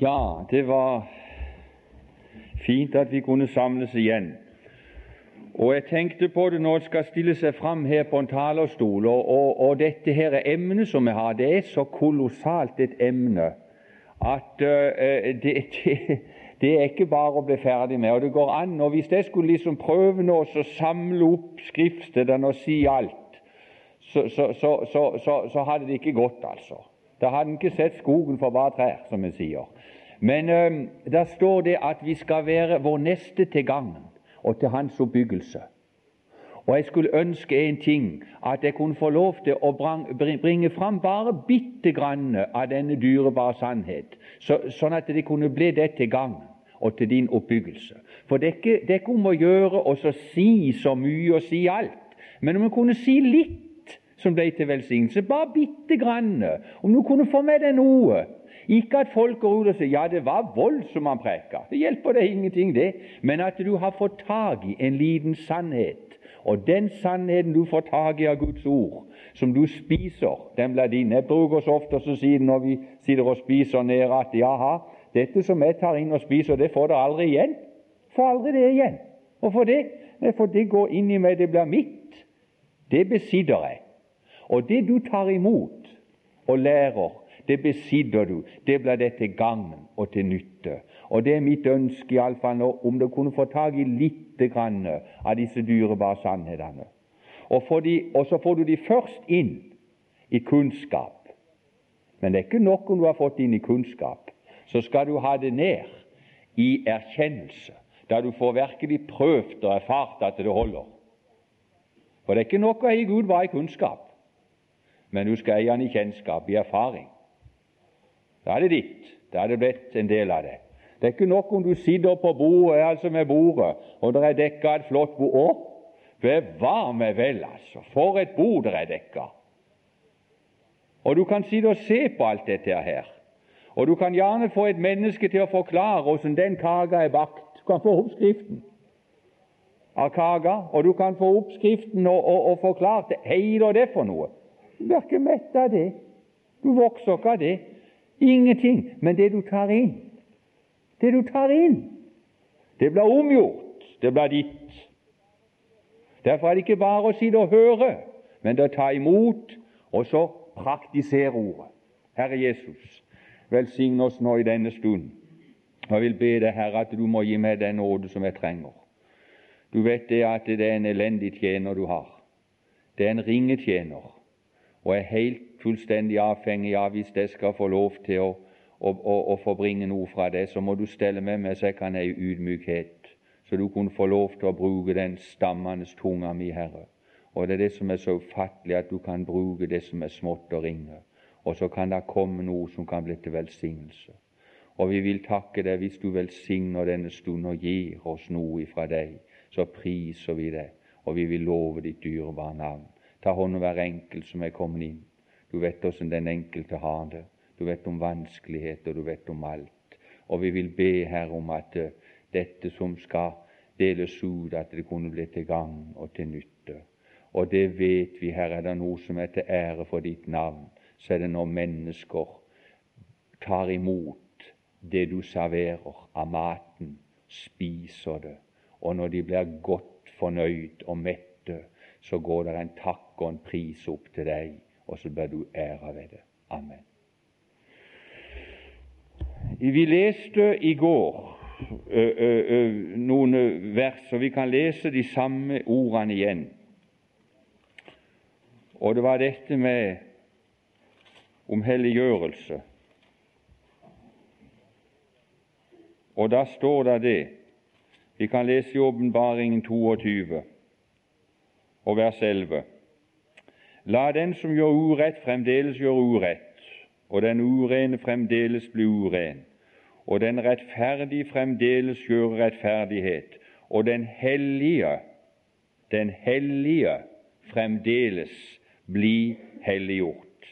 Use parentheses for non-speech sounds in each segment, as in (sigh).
Ja, det var fint at vi kunne samles igjen. Og jeg tenkte på det når det skal stille seg fram her på en talerstol, og, og, og dette her emnet som vi har, det er så kolossalt et emne at uh, det, det, det, er ikke bare å bli ferdig med. Og det går an, og Hvis jeg skulle liksom prøve nå å samle opp skriftstedene og si alt, så, så, så, så, hadde det ikke gått, altså. Da hadde en ikke sett skogen for bare trær, som vi sier. Men øh, der står det at vi skal være vår neste til gagn og til hans oppbyggelse. Og jeg skulle ønske en ting, at jeg kunne få lov til å bringe fram bare bitte grann av denne dyrebare sannhet, så, sånn at det kunne bli det til gagn og til din oppbyggelse. For det er ikke, det er ikke om å gjøre å si så mye og si alt, men om å kunne si litt som ble til velsignelse, bare bitte grann, om du kunne få med deg noe ikke at folk går ut og sier ja, det var voldsomt han preka. Det hjelper deg ingenting, det. Men at du har fått tak i en liten sannhet. Og den sannheten du får tak i av Guds ord, som du spiser, den blir din. Jeg bruker så ofte å si når vi sitter og spiser nede, at jaha, dette som jeg tar inn og spiser, det får dere aldri igjen. Får aldri det igjen. Hvorfor det? For det går inn i meg, det blir mitt. Det besitter jeg. Og det du tar imot og lærer, det besitter du. Det blir det til gagn og til nytte. Og Det er mitt ønske iallfall nå, om du kunne få tak i litt grann av disse dyrebare sannhetene. Og, og, så får du de først inn i kunnskap. Men det er ikke nok om du har fått inn i kunnskap. Så skal du ha det ned i erkjennelse, da du får virkelig prøvd og erfart at det holder. For det er ikke nok å eie Gud bare i kunnskap, men du skal eie Han i kjennskap, i erfaring. Da er det ditt. Da er det blitt en del av det. Det er ikke nok om du sitter på bordet, altså med bordet, og det er dekka et flott bord. Å, bevar meg vel, altså! For et bord det er dekka! Og du kan sitte og se på alt dette her. Og du kan gjerne få et menneske til å forklare hvordan den kaka er bakt. Du kan få oppskriften av kaka, og du kan få oppskriften og, og, og forklart. Hei, da det for noe? Du blir ikke mett av det. Du vokser ikke av det. Ingenting. Men det du tar inn, det du tar inn, det blir omgjort. Det blir ditt. Derfor er det ikke bare å sitte og høre, men det å ta imot og så praktisere ordet. Herre Jesus, velsign oss nå i denne stund. Jeg vil be deg, Herre, at du må gi meg den nåde som jeg trenger. Du vet det at det er en elendig tjener du har. Det er en ringetjener, og er helt fullstendig avhengig av hvis jeg skal få lov til å, å, å, å få bringe noe fra deg, så må du stelle med meg så jeg kan ha ydmykhet, så du kunne få lov til å bruke den stammende tunga mi, Herre. Og det er det som er så ufattelig, at du kan bruke det som er smått og ringe, og så kan det komme noe som kan bli til velsignelse. Og vi vil takke deg hvis du velsigner denne stund og gir oss noe ifra deg. Så priser vi deg, og vi vil love ditt dyrebare navn. Ta hånd om hver enkelt som er kommet inn. Du vet åssen den enkelte har det. Du vet om vanskeligheter, du vet om alt. Og vi vil be Herre om at uh, dette som skal deles ut, at det kunne bli til gagn og til nytte. Og det vet vi, Herre, er det noe som er til ære for ditt navn, så er det når mennesker tar imot det du serverer av maten, spiser det, og når de blir godt fornøyd og mette, så går det en takk og en pris opp til deg og så blir du æra ved det. Amen. Vi leste i går noen vers, og vi kan lese de samme ordene igjen. Og det var dette med om helliggjørelse. Og da står det det Vi kan lese i Åpenbaringen 22 og vers 11. La den som gjør urett, fremdeles gjøre urett, og den urene fremdeles bli uren, og den rettferdige fremdeles gjøre rettferdighet, og den hellige, den hellige fremdeles bli helliggjort.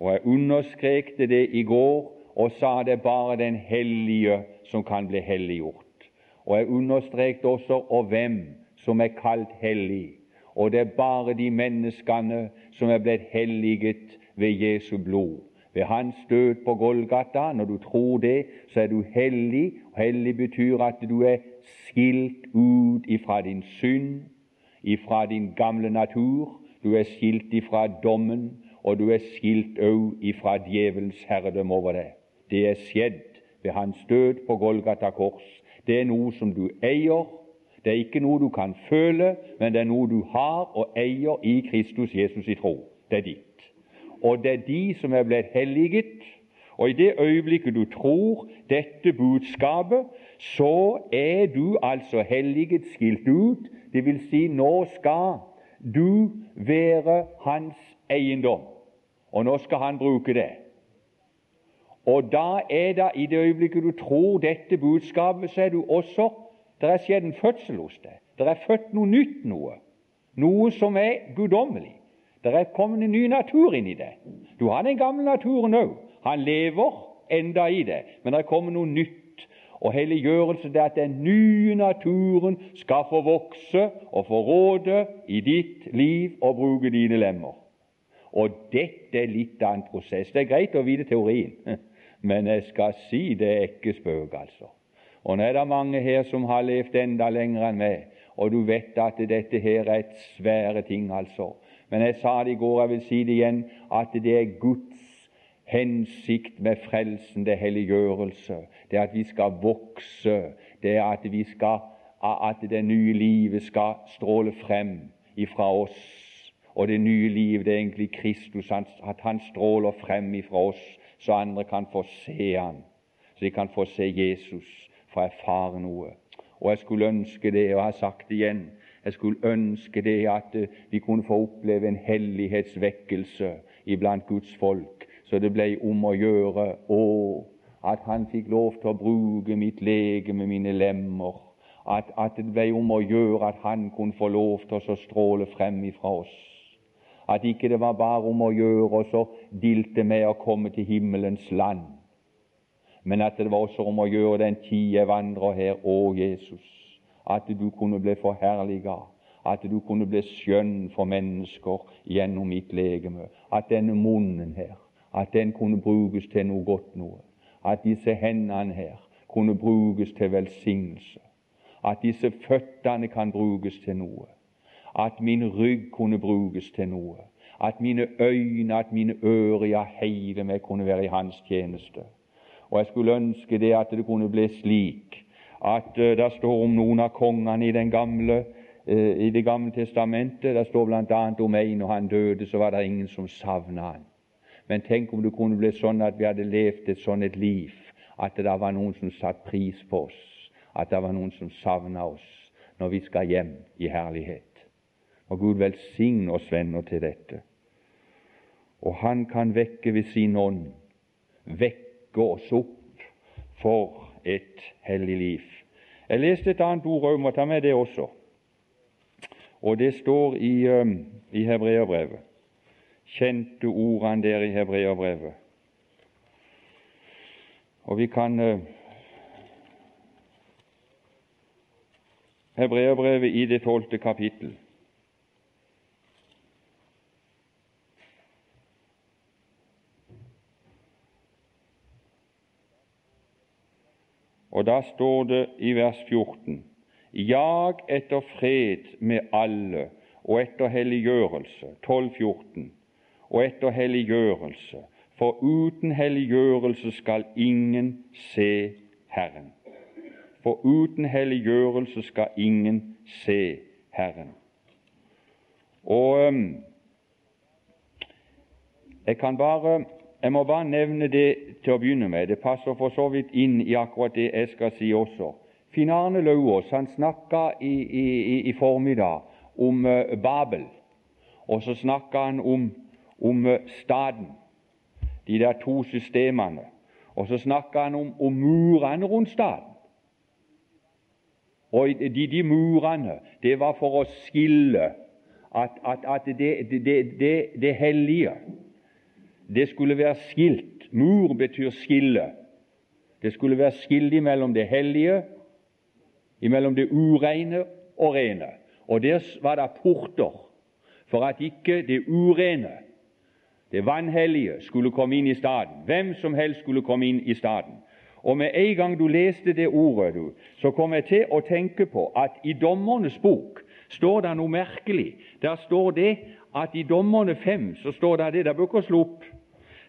Og jeg understrekte det i går og sa det bare den hellige som kan bli helliggjort. Og jeg understrekte også og hvem som er kalt hellig og det er bare de menneskene som er blitt helliget ved Jesu blod. ved hans død på Golgata. Når du tror det, så er du hellig. Hellig betyr at du er skilt ut ifra din synd, ifra din gamle natur. Du er skilt ifra dommen, og du er skilt òg ifra djevelens herredømme over deg. Det er skjedd ved hans død på Golgata kors. Det er noe som du eier. Det er ikke noe du kan føle, men det er noe du har og eier i Kristus Jesus i tro. Det er ditt og det er de som er blitt helliget. Og i det øyeblikket du tror dette budskapet, så er du altså helliget skilt ut. Det vil si, nå skal du være hans eiendom, og nå skal han bruke det. Og da er det i det øyeblikket du tror dette budskapet, så er du også Det er skjedd en fødsel hos deg. Det er født noe nytt noe. Noe som er guddommelig. Det er kommet en ny natur inn i det. Du har den gamle naturen òg. Han lever enda i det, men det er kommet noe nytt. Og helliggjørelse det er at den nye naturen skal få vokse og få råde i ditt liv og bruke dine lemmer. Og dette er litt av en prosess. Det er greit å vite teorien, (laughs) men jeg skal si det er ikke spøk, altså. Og nå er det mange her som har levd enda lenger enn meg, og du vet at dette her er et svære ting, altså. Men jeg sa det i går, jeg vil si det igjen, at det er Guds hensikt med frelsen, det helliggjørelse. Det er at vi skal vokse. Det er at, vi skal, at det nye livet skal stråle frem ifra oss. Og det nye livet det er egentlig Kristus, at han stråler frem ifra oss, så andre kan få se han, så de kan få se Jesus, få erfare noe. Og jeg skulle ønske det, og jeg har sagt det igjen, jeg skulle ønske det at eh, vi kunne få oppleve en hellighetsvekkelse iblant Guds folk, så det ble om å gjøre å, at Han fikk lov til å bruke mitt lege med mine lemmer, at, at, det ble om å gjøre at Han kunne få lov til å stråle frem ifra oss. At ikke det var bare om å gjøre oss å dilte med å komme til himmelens land, men at det var også om å gjøre den tid jeg vandrer her, å Jesus at du kunne bli forherliga, at du kunne bli skjønn for mennesker gjennom mitt legeme. At denne munnen her, at den kunne brukes til noe godt noe. At disse hendene her kunne brukes til velsignelse. At disse føttene kan brukes til noe. At min rygg kunne brukes til noe. At mine øyne, at mine ører, ja, hele meg kunne være i Hans tjeneste. Og jeg skulle ønske det at det kunne bli slik at uh, det står om noen av kongene i, gamle, uh, i Det gamle testamentet. Det står bl.a. om en når han døde, så var det ingen som savna han. Men tenk om det kunne bli sånn at vi hadde levd et sånn et liv, at det var noen som satte pris på oss, at det var noen som savna oss når vi skal hjem i herlighet. Og Gud velsigne oss venner til dette. Og Han kan vekke ved sin ånd, vekke oss opp for et hellig liv. Jeg leste et annet ord og må ta med det også. Og det står i, um, i Hebreabrevet. Kjente ordene der i Hebreabrevet. Og vi kan uh, Hebreabrevet i det tolvte kapittel. Og da står det i vers 14.: Jag etter fred med alle og etter helliggjørelse. 12.14. Og etter helliggjørelse, for uten helliggjørelse skal ingen se Herren. For uten helliggjørelse skal ingen se Herren. Og um, jeg kan bare jeg må bare nevne det til å begynne med. Det passer for så vidt inn i akkurat det jeg skal si også. Finn Arne Lauvås han snakka i, i, i, formiddag om uh, Babel, og så snakka han om, om uh, staten, de der to systemene. Og så snakka han om, om murene rundt staden. Og de, de, murene, det var for å skille at, at, at det, det, det, det hellige det skulle være skilt. Mur betyr skille. Det skulle være skille mellom det hellige, mellom det ureine og rene. Og der var det porter, for at ikke det urene Det vanhellige skulle komme inn i staden. Hvem som helst skulle komme inn i staden. Og med en gang du leste det ordet, du, så kom jeg til å tenke på at i Dommernes bok står det noe merkelig. Der står det at i Dommerne fem så står det det, Der bør ikke slå opp.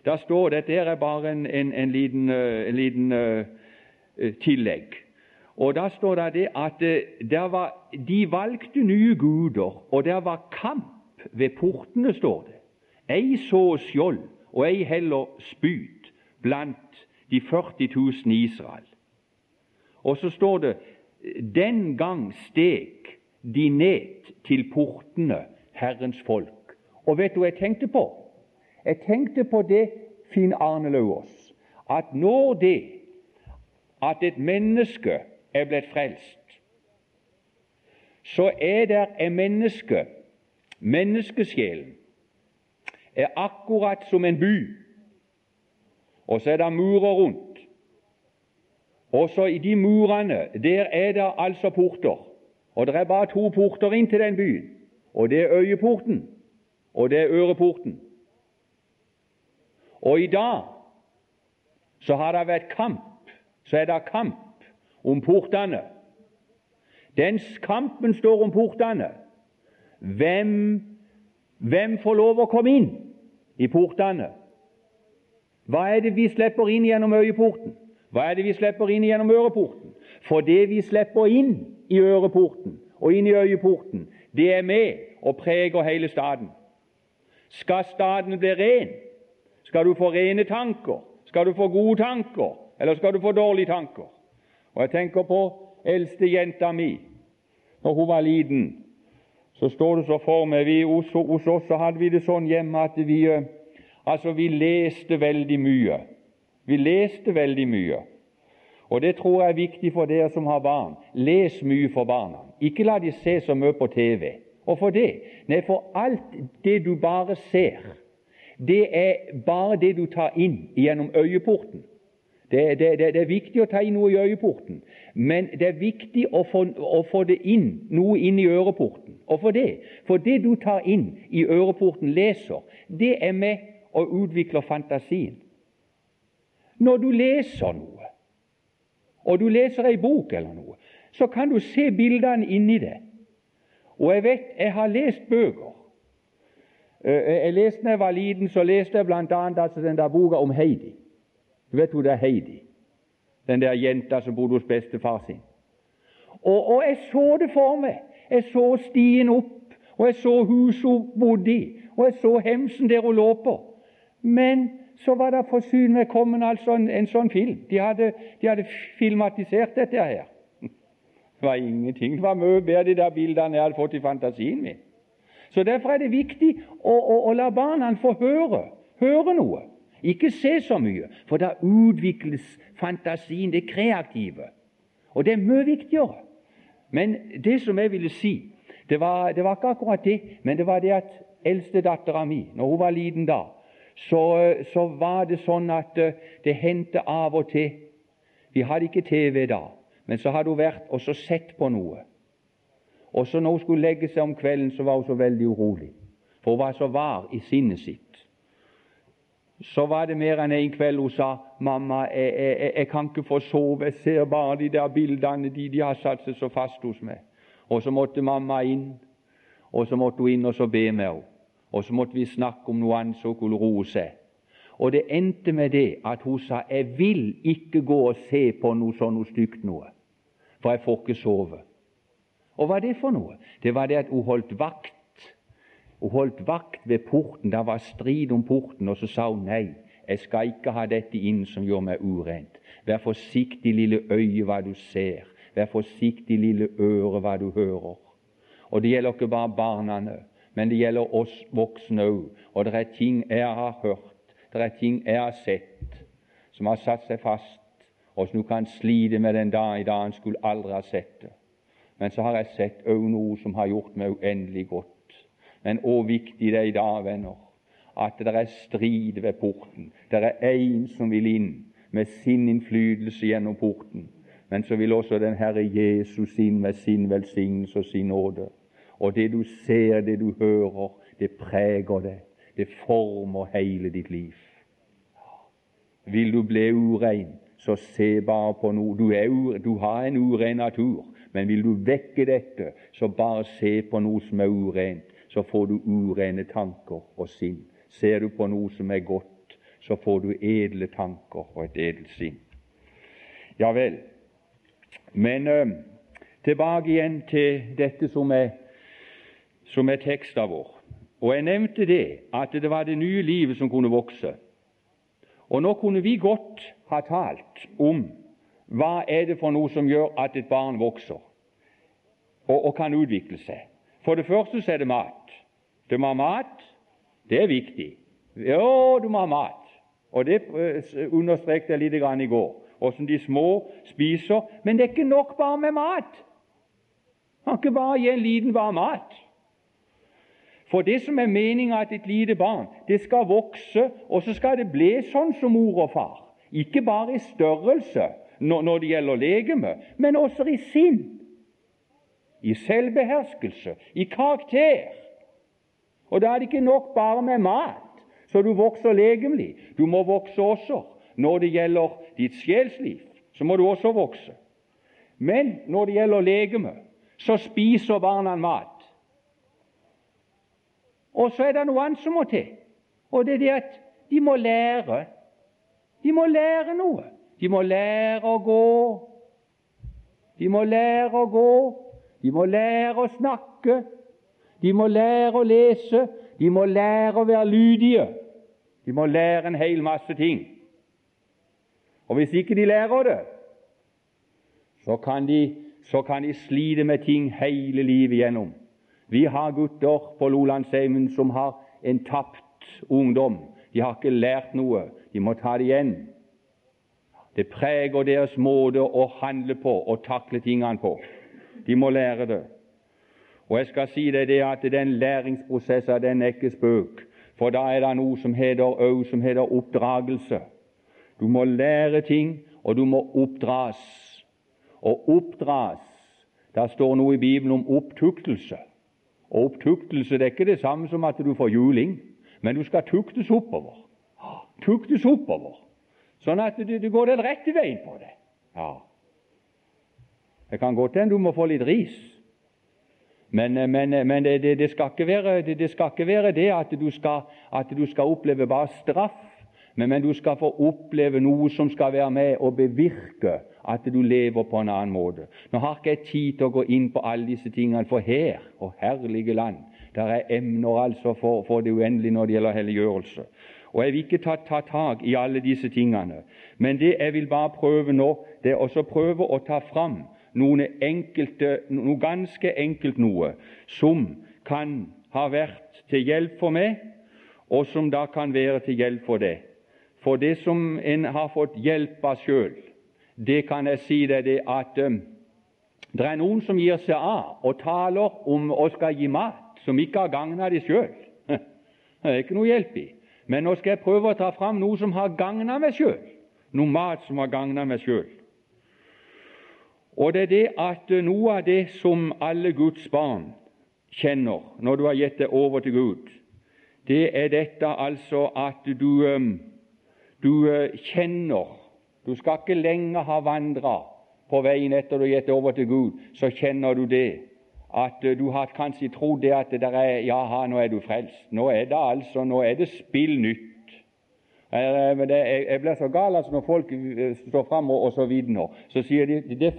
Der står det, her er bare en, en, en liten, uh, en liten uh, tillegg. Og Da står det, det at uh, var, de valgte nye guder, og der var kamp ved portene, står det. Ei så skjold, og ei heller spyd blant de 40 000 i Israel. Og så står det den gang steg de ned til portene, Herrens folk. Og vet du hva jeg tenkte på? Jeg tenkte på det, Finn Arne Lauås, at når det at et menneske er blitt frelst, så er det et menneske, menneskesjelen, er akkurat som en by, og så er det murer rundt. Også i de murene der er det altså porter. Og det er bare to porter inn til den byen. Og det er øyeporten, og det er øreporten. Og i dag så har det vært kamp, så er det kamp om portene. Den kampen står om portene. Hvem, hvem får lov å komme inn i portene? Hva er det vi slipper inn gjennom øyeporten? Hva er det vi slipper inn gjennom øreporten? For det vi slipper inn i øreporten og inn i øyeporten, det er med og preger hele staden. Skal staden bli ren, skal du få rene tanker, skal du få gode tanker, eller skal du få dårlige tanker? Og Jeg tenker på eldstejenta mi. Når hun var liten, så står det så for meg vi, hos, hos oss så hadde vi det sånn hjemme at vi, eh, altså vi leste veldig mye. Vi leste veldig mye. Og Det tror jeg er viktig for dere som har barn. Les mye for barna. Ikke la de se så mye på TV. Og det? Nei, for alt det du bare ser, det er bare det du tar inn gjennom øyeporten. Det, det, det, det er viktig å ta inn noe i øyeporten, men det er viktig å få, å få det inn, noe inn i øreporten. Hvorfor for det, for det du tar inn i øreporten, leser, det er med å utvikle fantasien. Når du leser noe, og du leser ei bok eller noe, så kan du se bildene inni det. Og jeg vet, jeg har lest bøker. Eh, jeg leste da jeg var liten, så leste jeg bl.a. Altså den der boka om Heidi. Du vet hvor det er Heidi? Den der jenta som bodde hos bestefar sin. Og, og, jeg så det for meg. Jeg så stien opp, og jeg så huset hun bodde i, og jeg så hemsen der hun lå på. Men så var det for syne meg kommet altså en, en, sånn film. De hadde, de hadde, filmatisert dette her. (laughs) Det var ingenting. Det var mye bedre de der bildene jeg hadde fått i fantasien min. Så Derfor er det viktig å, å, å la barna få høre, høre noe. Ikke se så mye, for da utvikles fantasien, det kreative. Og det er mye viktigere. Men det som jeg ville si, det var, det var ikke akkurat det, men det var det at eldstedattera mi, når hun var liten da, så, så var det sånn at eh, det hendte av og til Vi hadde ikke TV da, men så hadde hun vært og så sett på noe. Og så når hun skulle legge seg om kvelden, så var hun så veldig urolig, for hun var så var i sinnet sitt. Så var det mer enn en kveld hun sa 'Mamma, jeg, jeg, jeg kan ikke få sove. Jeg ser bare de der bildene. De, de har satt seg så fast hos meg.' Og så måtte mamma inn, og så måtte hun inn og så be med henne. Og så måtte vi snakke om noe annet som kunne roe seg. Og det endte med det at hun sa 'Jeg vil ikke gå og se på noe sånt noe stygt noe, for jeg får ikke sove'. Og hva er det for noe? Det var det at hun holdt vakt. Hun holdt vakt ved porten. Det var strid om porten, og så sa hun nei. Jeg skal ikke ha dette inn som gjør meg urent. Vær forsiktig, lille øye, hva du ser. Vær forsiktig, lille øre, hva du hører. Og det gjelder ikke bare barna men det gjelder oss voksne òg. Og det er ting jeg har hørt, det er ting jeg har sett, som har satt seg fast, og som du kan slite med den dag i dag en skulle aldri ha sett det. Men så har jeg sett òg noe som har gjort meg uendelig godt. Men hvor viktig det er i dag, venner, at det er strid ved porten. Det er én som vil inn med sin innflytelse gjennom porten. Men så vil også den Herre Jesus inn med sin velsignelse og sin nåde. Og det du ser, det du hører, det preger deg. Det former hele ditt liv. Vil du bli urein, så se bare på noe. Du, du har en uren natur, men vil du vekke dette, så bare se på noe som er urent. Så får du urene tanker og sinn. Ser du på noe som er godt, så får du edle tanker og et edelt sinn. Ja vel. Men øh, tilbake igjen til dette som er, som er teksten vår. Og Jeg nevnte det, at det var det nye livet som kunne vokse. Og Nå kunne vi godt ha talt om hva er det for noe som gjør at et barn vokser og, og kan utvikle seg. For det første så er det mat. Du må ha mat. Det er viktig. Jo, du må ha mat. Og Det eh, understreket jeg litt i går åssen de små spiser. Men det er ikke nok bare med mat. Man kan ikke bare gi en liten bare mat. For det som er meninga at et lite barn det skal vokse, og så skal det bli sånn som mor og far. Ikke bare i størrelse når det gjelder legeme, men også i sinn, i selvbeherskelse, i karakter. Og da er det ikke nok bare med mat, så du vokser legemlig. Du må vokse også når det gjelder ditt sjelsliv, så må du også vokse. Men når det gjelder legeme, så spiser barna mat. Og så er det noe annet som må til, og det er det at de må lære. De må lære noe. De må lære å gå. De må lære å gå. De må lære å snakke. De må lære å lese. De må lære å være lydige. De må lære en hel masse ting. Og Hvis ikke de lærer det, så kan de, så kan de slite med ting hele livet igjennom. Vi har gutter på Lolandsheimen som har en tapt ungdom. De har ikke lært noe. De må ta det igjen. Det preger deres måte å handle på og takle tingene på. De må lære det. Og jeg skal si deg det at den læringsprosessen den er ikke spøk, for da er det noe som heter, som heter oppdragelse. Du må lære ting, og du må oppdras. Og oppdras Der står noe i Bibelen om opptuktelse. Og Opptuktelse det er ikke det samme som at du får juling, men du skal tuktes oppover. Tuktes oppover, sånn at du, du går den rette veien på det. Ja. Det kan godt hende du må få litt ris, men, men, men det, det, det, skal være, det, skal ikke være det, at du skal, at du skal oppleve bare straff men, men, du skal få oppleve noe som skal være med og bevirke at du lever på en annen måte. Nå har ikke jeg tid til å gå inn på alle disse tingene, for her, og herlige land, der er emner altså for, for det uendelige når det gjelder helliggjørelse. Og Jeg vil ikke ta, ta tak i alle disse tingene, men det jeg vil bare prøve nå, det er også prøve å ta fram noen enkelte, noe ganske enkelt noe som kan ha vært til hjelp for meg, og som da kan være til hjelp for deg. For det som en har fått hjelp av sjøl, det kan jeg si deg det at um, det er noen som gir seg av og taler om å skal gi mat som ikke har gagna de sjøl. (laughs) Det er ikke noe hjelp i. Men nå skal jeg prøve å ta fram noe som har gagna meg sjøl. Noe mat som har gagna meg sjøl. Og det er det at uh, noe av det som alle Guds barn kjenner når du har gitt deg over til Gud, det er dette altså at du um, du eh, kjenner Du skal ikke lenger ha vandra på veien etter du har gitt over til Gud, så kjenner du det. At eh, du har kanskje trodd det at det der er Jaha, nå er du frelst. Nå er det altså nå er det spill nytt. Jeg blir så gal altså når folk eh, står fram og, og så vidner. Så sier de det,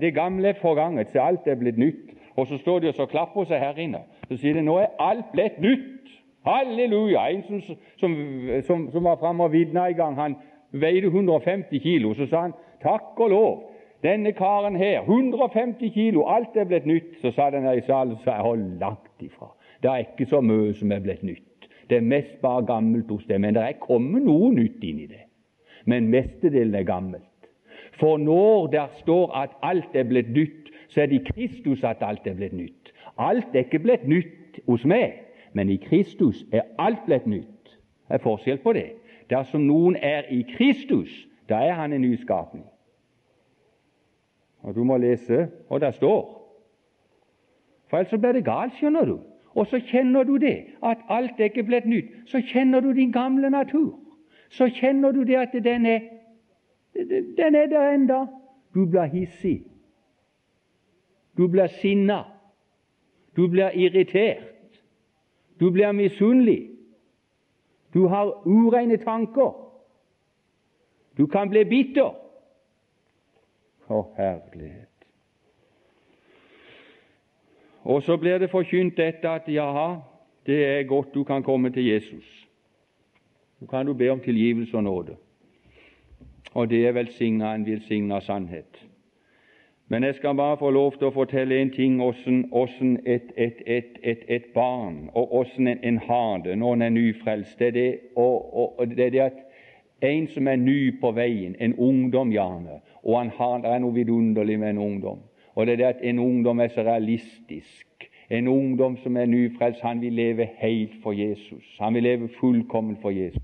det gamle er forganget, så alt er blitt nytt. Og så står de og så klapper seg her inne. Så sier de nå er alt blitt nytt. Halleluja! En som, som, som, som var framme og vitna en gang, han veide 150 kilo. Så sa han takk og lov, denne karen her, 150 kilo, alt er blitt nytt. Så sa den her i salen, så jeg hold langt ifra. Det er ikke så mye som er blitt nytt. Det er mest bare gammelt hos dem. men det er kommet noe nytt inn i det. Men mestedelen er gammelt. For når der står at alt er blitt nytt, så er det i Kristus at alt er blitt nytt. Alt er ikke blitt nytt hos meg. Men i Kristus er alt blitt nytt. Det er forskjell på det. Dersom noen er i Kristus, da er han en nyskapning. Og Du må lese hva det står. For ellers blir det galt, skjønner du. og så kjenner du det, at alt er ikke blitt nytt. Så kjenner du din gamle natur. Så kjenner du det at den er, den er der enda. Du blir hissig. Du blir sinna. Du blir irritert. Du blir misunnelig. Du har ureine tanker. Du kan bli bitter. Å, herlighet. Og så blir det forkynt dette at jaha, det er godt du kan komme til Jesus. Nå kan du be om tilgivelse og nåde. Og det er velsigna en velsigna sannhet. Men jeg skal bare få lov til å fortelle en ting åssen et, et, et, et, barn og åssen en, en, har det når en er nyfrelst. Det er det, og, og, det er det at en som er ny på veien, en ungdom gjerne, og har, det er noe vidunderlig med en ungdom. Og det er det at en ungdom er så realistisk. En ungdom som er nyfrelst, han vil leve helt for Jesus. Han vil leve fullkommen for Jesus.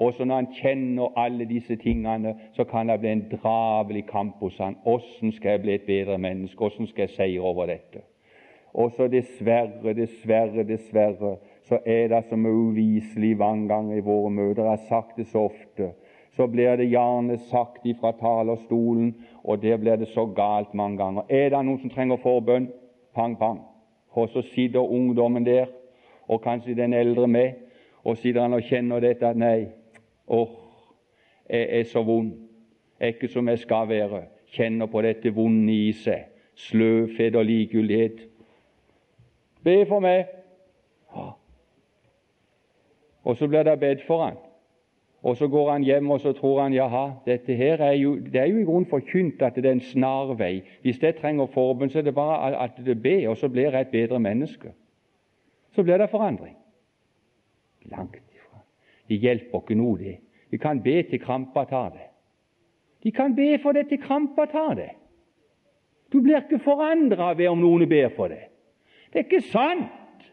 Og så når han kjenner alle disse tingene, så kan det bli en dravelig kamp hos han. Åssen skal jeg bli et bedre menneske? Åssen skal jeg seire over dette? Og så dessverre, dessverre, dessverre, så er det som uviselig vanngang i våre møter. Jeg har sagt det så ofte. Så blir det gjerne sagt ifra talerstolen, og der blir det så galt mange ganger. Er det noen som trenger forbønn? Pang, pang. Og så sitter ungdommen der, og kanskje den eldre med, og sitter han og kjenner dette at nei, åh, jeg er så vond, jeg er ikke som jeg skal være, kjenner på dette vonde i seg, sløvhet og likegyldighet. Be for meg. Og så blir det bedt for han. Og så går han hjem og så tror han jaha, dette her er jo, det er jo i grunnen forkynt at det er en snarvei. Hvis jeg trenger forbund, så er det bare at det ber, og så blir jeg et bedre menneske. Så blir det forandring. Langt ifra. Det hjelper ikke noe, det. Vi kan be til krampa tar det. De kan be for det til krampa tar det. Du blir ikke forandra ved om noen ber for det. Det er ikke sant.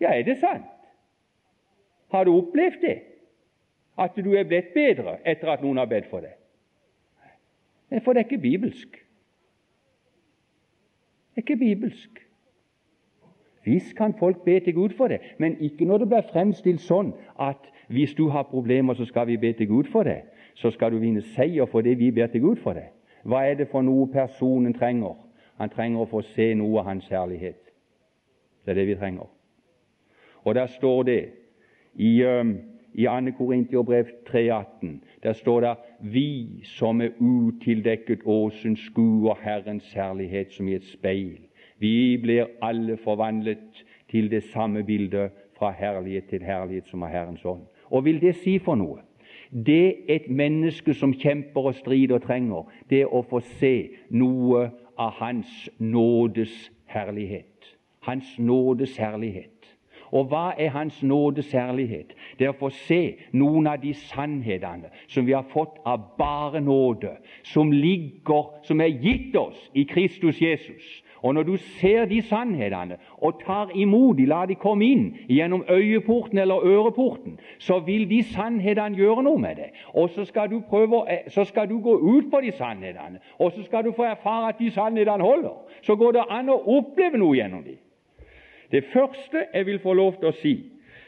Ja, er det sant? Har du opplevd det? At du er blitt bedre etter at noen har bedt for deg? Nei, for det er ikke bibelsk. Det er ikke bibelsk. Visst kan folk be til Gud for det, men ikke når det blir fremstilt sånn at hvis du har problemer, så skal vi be til Gud for det. Så skal du vinne seier for det vi ber til Gud for det. Hva er det for noe personen trenger? Han trenger å få se noe av Hans herlighet. Det er det vi trenger. Og der står det i, um, i 2. Korintiobrev 3,18. Der står det vi som er utildekket åsen, skuer Herrens herlighet som i et speil. Vi blir alle forvandlet til det samme bildet fra herlighet til herlighet som er Herrens ånd. Og vil det si for noe? Det et menneske som kjemper og strider, og trenger, det er å få se noe av Hans nådes herlighet. Hans nådes herlighet. Og hva er Hans nådes herlighet? Det er å få se noen av de sannhetene som vi har fått av bare nåde, som ligger, som er gitt oss i Kristus Jesus. Og når du ser de sannhetene og tar imot de, la de komme inn gjennom øyeporten eller øreporten, så vil de sannhetene gjøre noe med det. Og så skal du prøve, så skal du gå ut på de sannhetene, og så skal du få erfare at de sannhetene holder. Så går det an å oppleve noe gjennom dem. Det første jeg vil få lov til å si,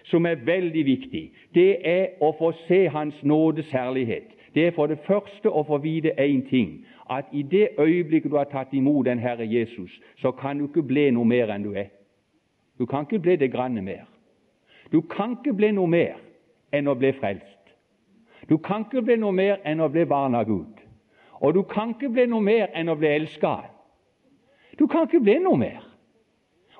som er veldig viktig, det er å få se Hans nådes herlighet. Det er for det første å få vite én ting, at i det øyeblikket du har tatt imot den Herre Jesus, så kan du ikke bli noe mer enn du er. Du kan ikke bli det granne mer. Du kan ikke bli noe mer enn å bli frelst. Du kan ikke bli noe mer enn å bli barn av Gud. Og du kan ikke bli noe mer enn å bli elska. Du kan ikke bli noe mer.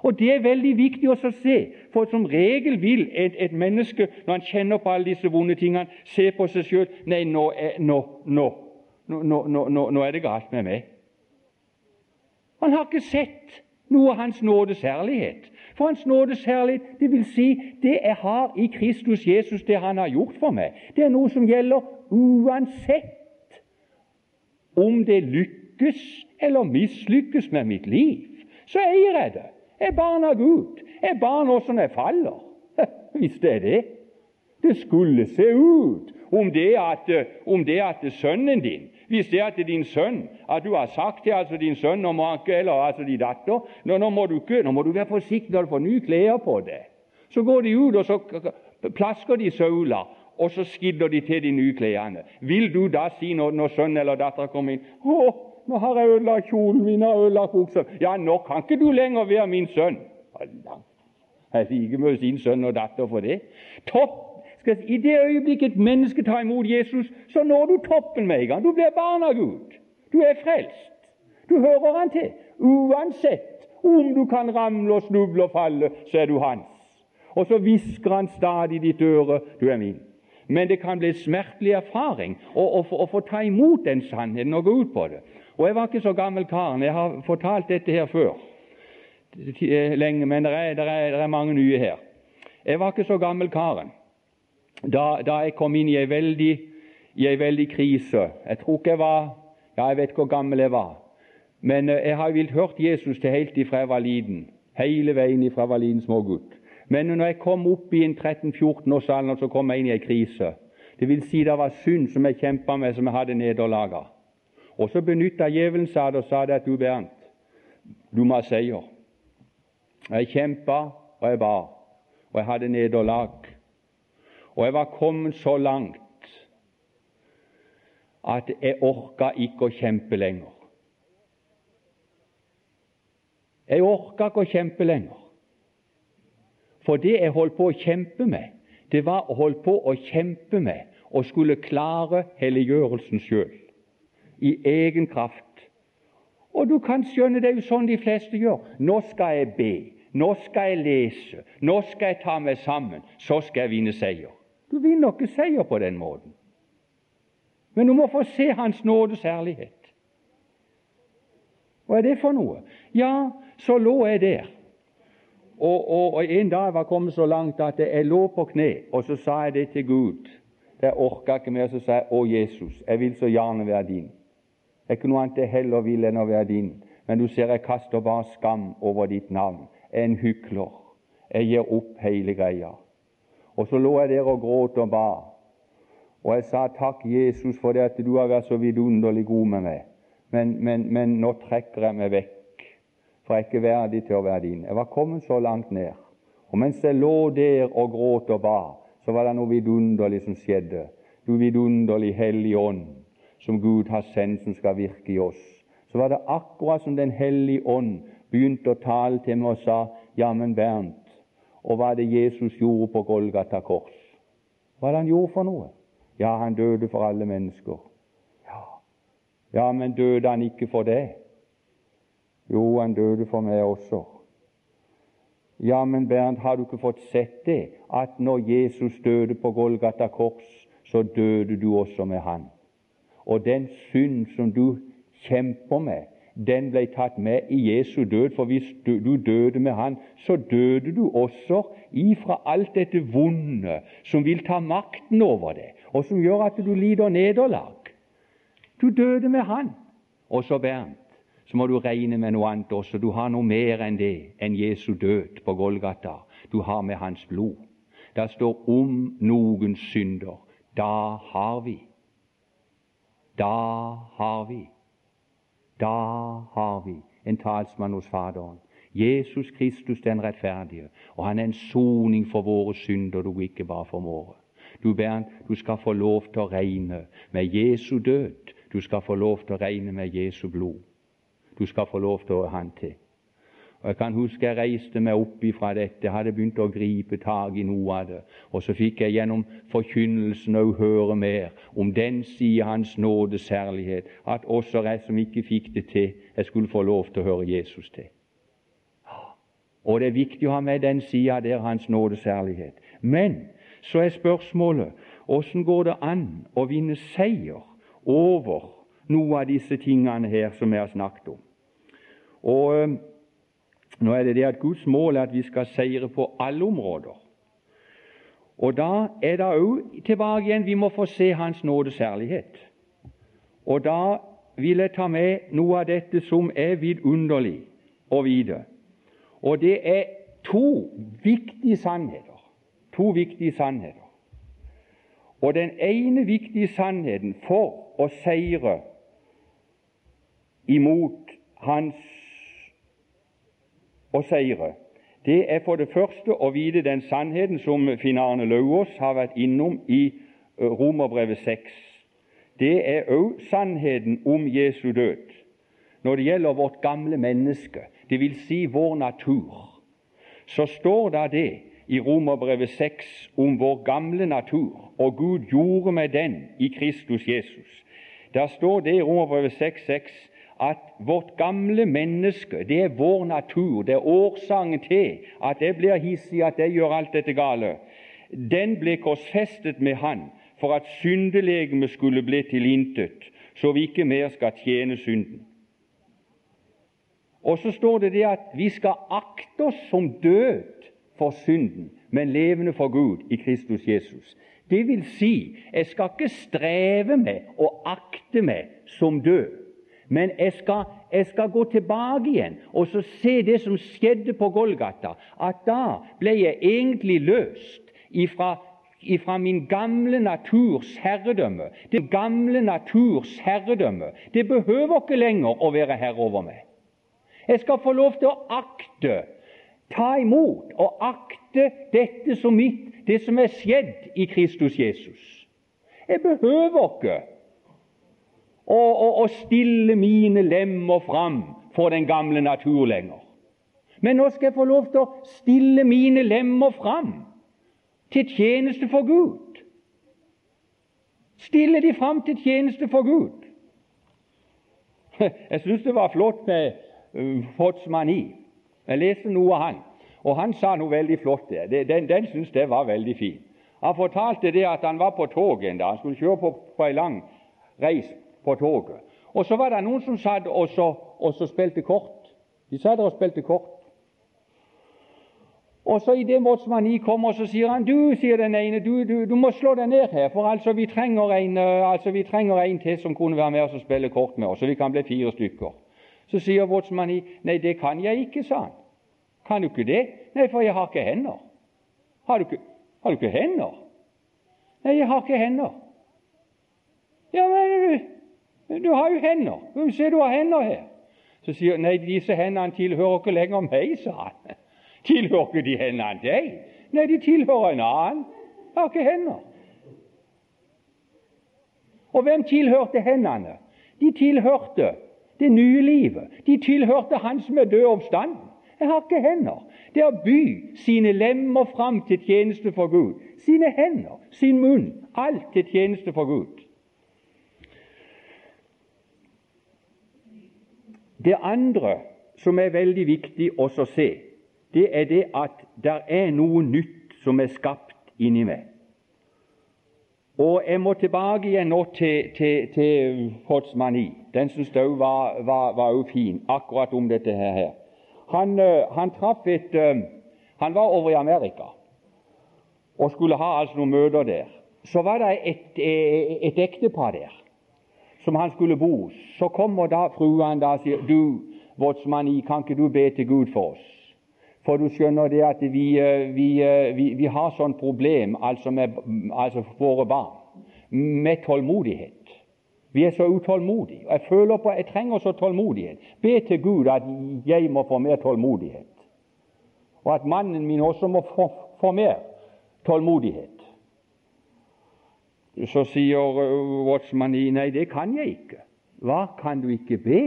Og Det er veldig viktig å se, for som regel vil et, et, menneske, når han kjenner på alle disse vonde tingene, se på seg sjøl Nei, nå er, nå, nå, nå er det galt med meg. Han har ikke sett noe av Hans nådes herlighet. For Hans nådes herlighet, det vil si det jeg har i Kristus Jesus, det Han har gjort for meg, det er noe som gjelder uansett om det lykkes eller mislykkes med mitt liv. Så eier jeg det. Er barn av Gud. Er barn også når jeg faller. (laughs) Hvis det er det. Det skulle se ut, om det at, om det at sønnen din Hvis det er til din sønn At du har sagt til altså din sønn eller altså din datter nå, nå, må du nå må du være forsiktig når du får nye klær på deg. Så går de ut, og så plasker de søla, og så skidder de til de nye klærne. Vil du da si når, når sønn eller datter kommer inn 'Å, nå har jeg ødelagt kjolen min og ødelagt buksa.' 'Ja, nå kan ikke du lenger være min sønn.' Jeg liker med sin sønn og datter for det. Topp! I det øyeblikket et menneske tar imot Jesus, så når du toppen med en gang. Du blir barn av Gud. Du er frelst. Du hører Han til. Uansett om du kan ramle og snuble og falle, så er du hans. Og så hvisker Han stadig i ditt øre 'Du er min'. Men det kan bli smertelig erfaring å, å, å, få ta imot den sannheten og gå ut på det. Og Jeg var ikke så gammel karen. Jeg har fortalt dette her før. Lenge, men det er, er, er, mange nye her. Jeg var ikke så gammel karen da, da jeg kom inn i en veldig, veldig krise. Jeg tror ikke jeg var ja, jeg vet ikke hvor gammel jeg var. Men eh, jeg har jo hørt Jesus til helt ifra jeg var liten. Hele veien ifra jeg var liten smågutt. Men når jeg kom opp i en 13-14 års alder, så kom jeg inn i en krise. Det vil si det var synd som jeg kjempa med, som jeg hadde nederlaga. Og så benytta djevelen seg og sa det at du, Bernt, du må ha seier. Jeg kjempa, og jeg ba, og jeg hadde nederlag. Og jeg var kommet så langt at jeg orka ikke å kjempe lenger. Jeg orka ikke å kjempe lenger. For det jeg holdt på å kjempe med, det var å holde på å kjempe med og skulle klare helliggjørelsen sjøl, i egen kraft. Og du kan skjønne, det er jo sånn de fleste gjør. Nå skal jeg be, nå skal jeg lese, nå skal jeg ta meg sammen, så skal jeg vinne seier. Du vinner ikke seier på den måten. Men du må få se Hans nådes herlighet. Hva er det for noe? Ja, så lå jeg der. Og, og, og En dag var kommet så langt at jeg lå på kne, og så sa jeg det til Gud. Jeg orka ikke mer, så sa jeg, 'Å, Jesus, jeg vil så gjerne være din.' Er ikke noe annet jeg heller vil enn å være din. Men du ser, jeg kaster bare skam over ditt navn. Jeg er en hykler. Jeg gir opp hele greia. Og så lå jeg der og gråt og ba. Og jeg sa takk, Jesus, for det at du har vært så vidunderlig god med meg. Men, men, men nå trekker jeg meg vekk, for jeg er ikke verdig til å være din. Jeg var kommet så langt ned. Og mens jeg lå der og gråt og ba, så var det noe vidunderlig som skjedde. Du vidunderlig Hellige Ånd, som Gud har sendt, som skal virke i oss. Så var det akkurat som Den hellige ånd begynte å tale til meg og sa, jammen Bernt, og hva det Jesus gjorde på Golgata kors. Hva det han gjorde for noe? Ja, han døde for alle mennesker. Ja, ja men døde han ikke for det? Jo, han døde for meg også. Ja, men Bernt, har du ikke fått sett det, at når Jesus døde på Golgata kors, så døde du også med han. Og den synd som du kjemper med, den ble tatt med i Jesu død. For hvis du døde med Han, så døde du også ifra alt dette vonde som vil ta makten over deg, og som gjør at du lider nederlag. Du døde med Han. Og så, Bernt, så må du regne med noe annet også. Du har noe mer enn det, enn Jesu død på Golgata. Du har med Hans blod. Det står om noen synder. Da har vi. Da har vi. Da har vi en talsmann hos Faderen. Jesus Kristus den rettferdige, og han er en soning for våre synder du ikke bare formår. Du Bernt, du skal få lov til å regne med Jesu død. Du skal få lov til å regne med Jesu blod. Du skal få lov til å ha han til. Og Jeg kan huske jeg reiste meg opp ifra dette, hadde begynt å gripe tak i noe av det. Og så fikk jeg gjennom forkynnelsen òg høre mer om den side Hans nådes herlighet, at også jeg som ikke fikk det til, jeg skulle få lov til å høre Jesus til. Og det er viktig å ha med den sida der Hans nådes herlighet. Men så er spørsmålet åssen går det an å vinne seier over noe av disse tingene her som vi har snakket om. Og nå er det det at Guds mål er at vi skal seire på alle områder. Og Da er det òg tilbake igjen vi må få se Hans nåde særlighet. Og da vil jeg ta med noe av dette som er vidunderlig å vite. Og det er to viktige sannheter. To viktige sannheter. Og den ene viktige sannheten for å seire imot hans å seire, det er for det første å vite den sannheten som Finn Arne Lauvås har vært innom i Romerbrevet 6. Det er òg sannheten om Jesu død når det gjelder vårt gamle menneske, dvs. Si vår natur. Så står det det i Romerbrevet 6 om vår gamle natur, og Gud gjorde med den i Kristus Jesus. Der står det i Romerbrevet 6,6 at vårt gamle menneske, det er vår natur, det er årsaken til at jeg blir hissig, at jeg gjør alt dette gale. Den ble korsfestet med Han for at syndelegemet skulle bli tilintet, så vi ikke mer skal tjene synden. Og så står det det at vi skal akte oss som død for synden, men levende for Gud i Kristus Jesus. Det vil si, jeg skal ikke streve med å akte meg som død, men jeg skal, jeg skal gå tilbake igjen og så se det som skjedde på Golgata. At da ble jeg egentlig løst ifra, ifra min gamle naturs herredømme. Det gamle naturs herredømme. Det behøver ikke lenger å være herre over meg. Jeg skal få lov til å akte, ta imot og akte dette som mitt, det som er skjedd i Kristus Jesus. Jeg behøver ikke å, og, og stille mine lemmer fram for den gamle natur lenger. Men nå skal jeg få lov til å stille mine lemmer fram til tjeneste for Gud. Stille de fram til tjeneste for Gud. (laughs) Jeg syns det var flott med uh, Fotsmani. Jeg leste noe av han, og han sa noe veldig flott der. Den, den syns jeg var veldig fin. Han fortalte det at han var på toget en dag. Han skulle kjøre på, på ei lang reis på toget. Og så var det noen som satt og, så, og så spilte kort. De satt og spilte kort. Og så Idet Motsmani kommer, så sier han du, sier den ene, du, du, du, må slå deg ned her, for altså vi en, eh, altså vi trenger en til som kunne være med oss og spille kort med oss, så vi kan bli fire stykker. Så sier Motsmani nei, det kan jeg ikke, sa han. Kan du ikke det? Nei, for jeg har ikke hender. Har du ikke, har du ikke hender? Nei, jeg har ikke hender. Ja, men du har jo hender. Se, du har hender her. Så sier han nei, disse hendene tilhører ikke lenger meg, sa han. (laughs) Tilhører ikke de hendene deg? Nei, de tilhører en annen. Jeg har ikke hender. Og hvem tilhørte hendene? De tilhørte det nye livet. De tilhørte Han som er død oppstanden. Jeg har ikke hender. Det er å by sine lemmer fram til tjeneste for Gud. Sine hender, sin munn, alt til tjeneste for Gud. Det andre som er veldig viktig å se, det er det at det er noe nytt som er skapt inni meg. Og Jeg må tilbake igjen nå til, til, til Potsmani. Den syns jeg var, var, var fin, akkurat om dette her. Han, eh, han traff et eh, Han var over i Amerika og skulle ha altså noen møter der. Så var det et, et, et ektepar der som han skulle bo så kommer da fruen da og sier du, Våtsmani, kan ikke du be til Gud for oss? For du skjønner det at vi, eh, vi, eh, vi, vi har sånn problem altså med altså våre barn, med tålmodighet. Vi er så utålmodige. og Jeg føler på, jeg trenger så tålmodighet. Be til Gud at jeg må få mer tålmodighet, og at mannen min også må få, få mer tålmodighet. Så sier uh, Watchmani nei, det kan jeg ikke. Hva, kan du ikke be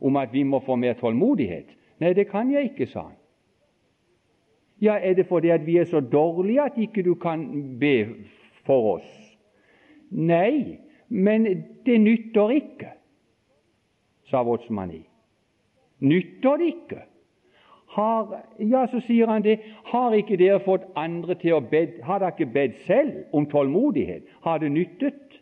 om at vi må få mer tålmodighet? Nei, det kan jeg ikke, sa han. Ja, er det fordi at vi er så dårlige at ikke du kan be for oss? Nei, men det nytter ikke, sa Watchmani. Nytter det ikke? Har, ja, så sier han det. Har ikke dere fått andre til å be Har dere ikke bedt selv om tålmodighet? Har det nyttet?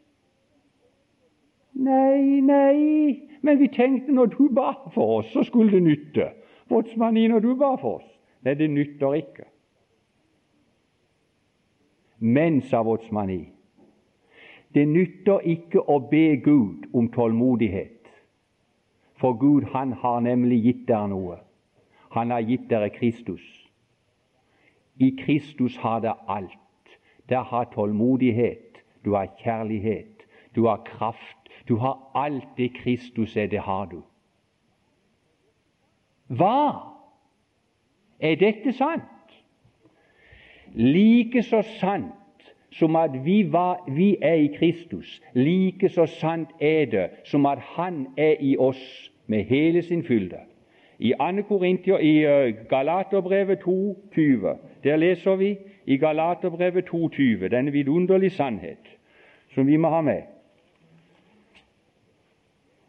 Nei, nei, men vi tenkte når du ba for oss, så skulle det nytte. Båtsmanni, når du ba for oss. Nei, det nytter ikke. Men, sa Båtsmanni, det nytter ikke å be Gud om tålmodighet, for Gud han har nemlig gitt dere noe. Han har gitt dere Kristus. I Kristus har det alt. Der har tålmodighet. du har kjærlighet, du har kraft, du har alt det Kristus er, det har du. Hva? Er dette sant? Like så sant som at vi, var, vi er i Kristus, like så sant er det som at Han er i oss med hele sin fylde. I 2. Korintier, i uh, Galaterbrevet 2,20, der leser vi i Galaterbrevet 2,20 denne vidunderlige sannhet som vi må ha med.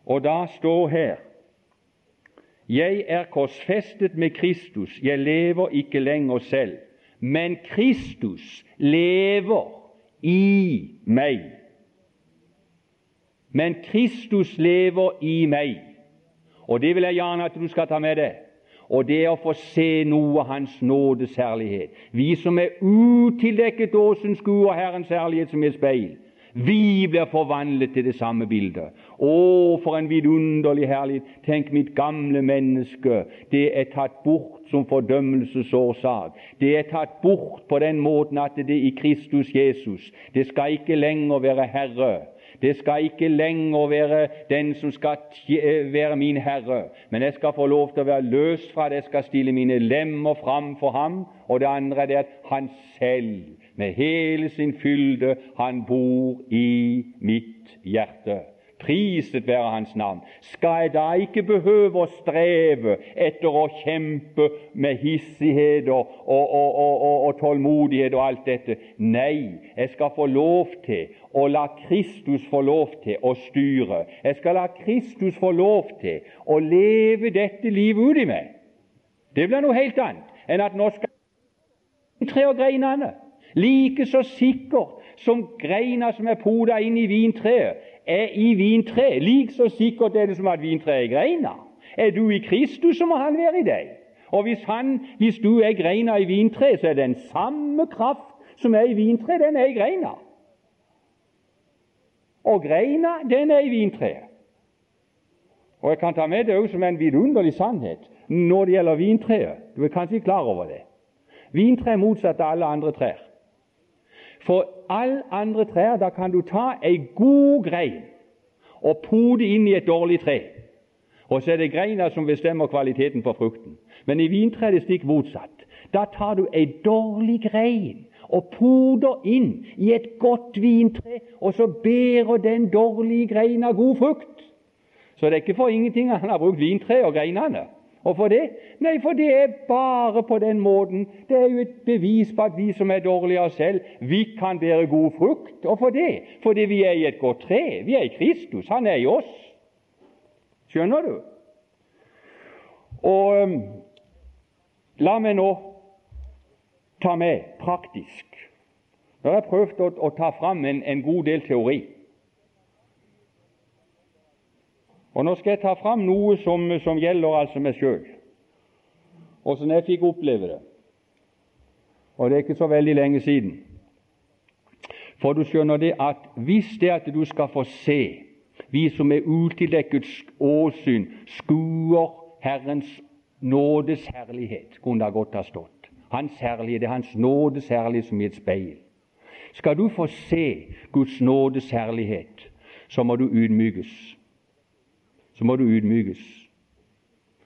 Og da står her Jeg er korsfestet med Kristus, jeg lever ikke lenger selv, men Kristus lever i meg. Men Kristus lever i meg. Og det vil jeg gjerne at du skal ta med deg. Og det er å få se noe av Hans nådes herlighet. Vi som er utildekket åsen, skuer Herrens herlighet som et speil. Vi blir forvandlet til det samme bildet. Å, for en vidunderlig herlighet! Tenk, mitt gamle menneske, det er tatt bort som fordømmelsesårsak. Det er tatt bort på den måten at det er i Kristus Jesus Det skal ikke lenger være herre. Det skal ikke lenger være den som skal eh, være min herre, men jeg skal få lov til å være løst fra det. Jeg skal stille mine lemmer fram for ham. Og det andre er det at han selv, med hele sin fylde, han bor i mitt hjerte. Priset være Hans navn. Skal jeg da ikke behøve å streve etter å kjempe med hissighet og, og, og, og, tålmodighet og alt dette? Nei, jeg skal få lov til å la Kristus få lov til å styre. Jeg skal la Kristus få lov til å leve dette livet ut i meg. Det blir noe helt annet enn at nå skal tre og greinene like så sikkert som greina som er poda inn i vintreet, er i vintreet. Like så sikkert er det som at vintreet er greina. Er du i Kristus, så må Han være i deg. Og hvis, han, hvis du er greina i vintreet, så er den samme kraft som er i vintreet, den er i greina. Og greina, den er i vintreet. Og Jeg kan ta med det også som en vidunderlig sannhet når det gjelder vintreet. Du er kanskje klar over det. Vintre er motsatt av alle andre trær. For alle andre trær da kan du ta ei god grein og pode inn i et dårlig tre. Og så er det greina som bestemmer kvaliteten på frukten. Men i vintreet er det stikk motsatt. Da tar du ei dårlig grein og poder inn i et godt vintre, og så bærer den dårlige greina god frukt. Så det er ikke for ingenting han har brukt vintre og greinene. Hvorfor det? Nei, for det er bare på den måten. Det er jo et bevis på at vi som er dårlige av selv, vi kan bære god frukt. Hvorfor det? Fordi vi er i et godt tre. Vi er i Kristus. Han er i oss. Skjønner du? Og um, la meg nå ta med praktisk. Nå har jeg prøvd å, å ta fram en, en god del teori. Og Nå skal jeg ta fram noe som, som gjelder altså meg sjøl, åssen jeg fikk oppleve det. Og det er ikke så veldig lenge siden. For du skjønner det at hvis det at du skal få se, vi som er utildekket åsyn, skuer Herrens nådes herlighet, kunne det godt ha stått. Hans herlighet, det er Hans nådes herlighet som i et speil. Skal du få se Guds nådes herlighet, så må du ydmykes så må du ydmykes.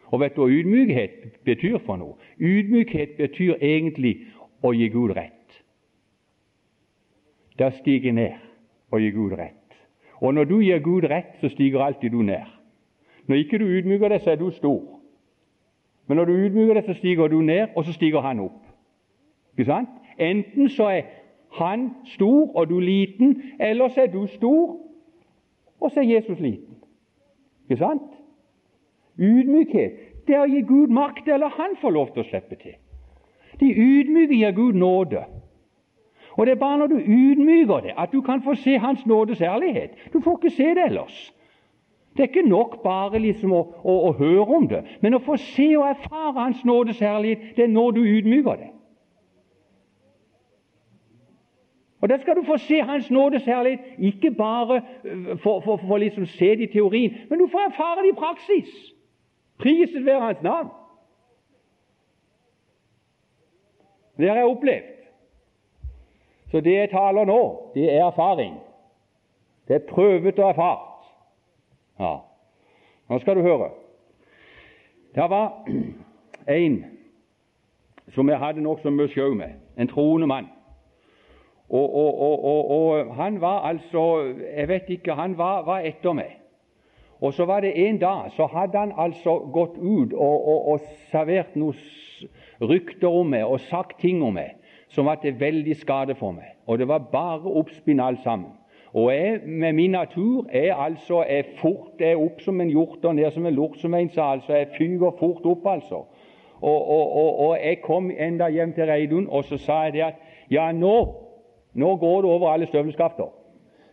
Og vet du hva ydmykhet betyr for noe? Ydmykhet betyr egentlig å gi Gud rett. Da stiger ned og gir Gud rett. Og når du gir Gud rett, så stiger alltid du ned. Når ikke du ydmyker deg, så er du stor. Men når du ydmyker deg, så stiger du ned, og så stiger han opp. Ikke sant? Enten så er han stor og du liten, eller så er du stor, og så er Jesus liten. Ikke sant? Ydmykhet det er å gi Gud makt, eller han får lov til å slippe til. De ydmyke gir Gud nåde. Og Det er bare når du ydmyker det, at du kan få se Hans nådes ærlighet. Du får ikke se det ellers. Det er ikke nok bare liksom å, å, å høre om det, men å få se og erfare Hans nådes herlighet, det er når du ydmyker det. Og Der skal du få se Hans nådes herlighet, ikke bare for, for, for, for liksom se det i teorien, men du får erfare det i praksis. Priset være Hans navn. Det har jeg opplevd. Så det jeg taler nå, det er erfaring. Det er prøvet og erfart. Ja. Nå skal du høre. Det var (clears throat) en som jeg hadde nokså mye sjau med, en troende mann. Og, og, og, og, han var altså Jeg vet ikke, han var, var, etter meg. Og så var det en dag så hadde han altså gått ut og, servert noen rykter om meg og sagt ting om meg som var til veldig skade for meg. Og det var bare oppspinn alt sammen. Og jeg med min natur er altså er fort er opp som en hjort og ned som en lort, som en sa. altså Jeg fyker fort opp, altså. Og, og, og, og jeg kom enda hjem til Reidun, og så sa jeg det at ja, nå, nå går det over alle støvelskafter.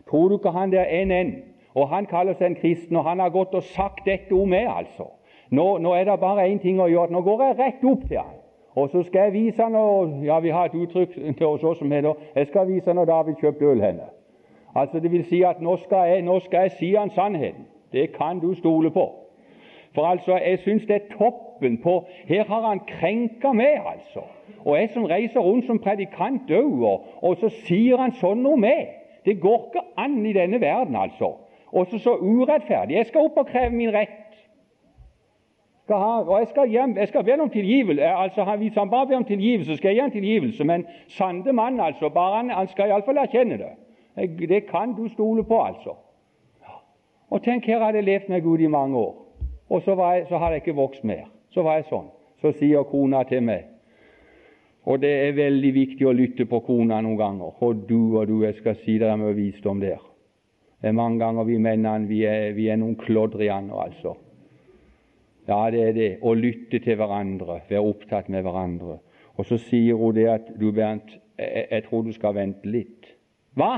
Tror du ikke han der NN, og han kaller seg en kristen, og han har gått og sagt dette om meg, altså. Nå, nå er det bare én ting å gjøre. Nå går jeg rett opp til han. Og så skal jeg vise han, ja, Vi har et uttrykk til oss som heter 'Jeg skal vise han når David kjøpte øl henne'. Altså Det vil si at nå skal jeg, nå skal jeg si han sannheten. Det kan du stole på. For altså, jeg syns det er toppen på Her har han krenka meg, altså. Og jeg som reiser rundt som predikant òg, og, så sier han sånn om meg. Det går ikke an i denne verden, altså. Og så så urettferdig. Jeg skal opp og kreve min rett. Ha, og jeg skal, hjem, jeg skal be om tilgivelse. Altså, Hvis han bare ber om tilgivelse, skal jeg gi ham tilgivelse. Men sande mann, altså, bare han, han skal iallfall erkjenne det. Det kan du stole på, altså. Og tenk, her hadde jeg levd med Gud i mange år, og så, jeg, så hadde jeg ikke vokst mer. Så var jeg sånn. Så sier kona til meg Og det er veldig viktig å lytte på kona noen ganger. Og du og du, jeg skal si deg med visdom der. Det er mange ganger vi mennene vi er, vi er noen klodrianer, altså. Ja, det er det. Å lytte til hverandre, være opptatt med hverandre. Og så sier hun det at du Bernt, jeg, jeg tror du skal vente litt. Hva?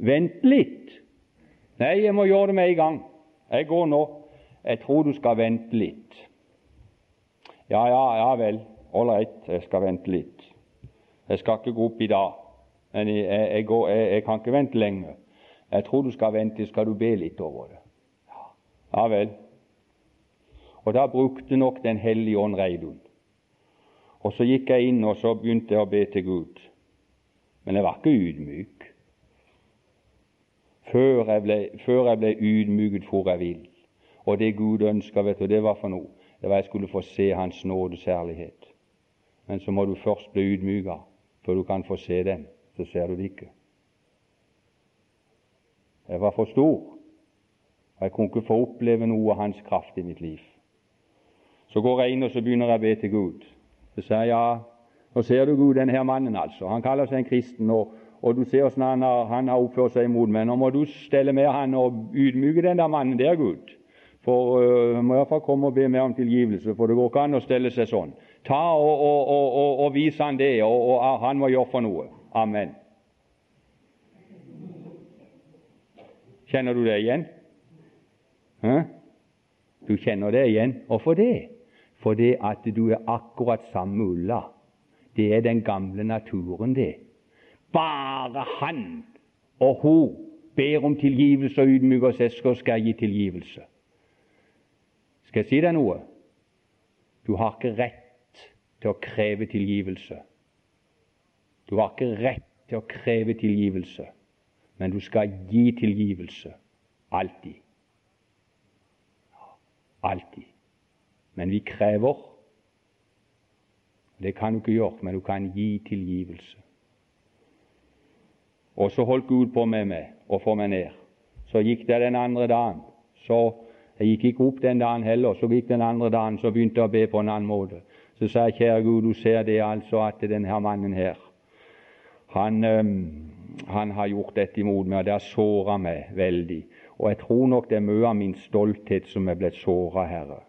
Vent litt. Nei, jeg må gjøre det med en gang. Jeg går nå. Jeg tror du skal vente litt. Ja, ja, ja vel. Ålreit, jeg skal vente litt. Jeg skal ikke gå opp i dag, men jeg, jeg, går, jeg, jeg kan ikke vente lenge. Jeg tror du skal vente, skal du be litt over det. Ja, ja vel. Og da brukte nok Den hellige ånd Reidun. Og så gikk jeg inn og så begynte jeg å be til Gud. Men jeg var ikke ydmyk før jeg ble, før jeg ble ydmyket for jeg vil. Og det Gud ønska, vet du, det var for noe. Det var jeg skulle få se Hans nådes herlighet. Men så må du først bli ydmyka før du kan få se den. Så ser du det ikke. Jeg var for stor, og jeg kunne ikke få oppleve noe av Hans kraft i mitt liv. Så går jeg inn og så begynner jeg å be til Gud. Så sier jeg ja, nå ser du Gud, denne her mannen altså. Han kaller seg en kristen, og, og du ser hvordan han han har oppført seg imot meg. Nå må du stelle med han og ydmyke den der mannen der, Gud. For uh, må iallfall komme og be meg om tilgivelse, for det går ikke an å stelle seg sånn. Ta og, og, og, og vise han det, og, han må gjøre for noe. Amen. Kjenner du det igjen? Hæ? Du kjenner det igjen. Hvorfor det? Fordi at du er akkurat samme Ulla. Det er den gamle naturen, det. Bare han og hun ber om tilgivelse og ydmyker seg, så skal jeg gi tilgivelse. Skal jeg si deg noe? Du har ikke rett til å kreve tilgivelse. Du har ikke rett til å kreve tilgivelse, men du skal gi tilgivelse. Alltid. Alltid. Men vi krever. Det kan du ikke gjøre, men du kan gi tilgivelse. Og så holdt Gud på med meg og få meg ned. Så gikk det den andre dagen. Så Jeg gikk ikke opp den dagen heller. Så gikk den andre dagen, så begynte jeg å be på en annen måte. Så sa jeg, kjære Gud, du ser det altså at denne mannen her, han, han har gjort dette imot meg, og det har såra meg veldig. Og jeg tror nok det er mye av min stolthet som er blitt såra, Herre.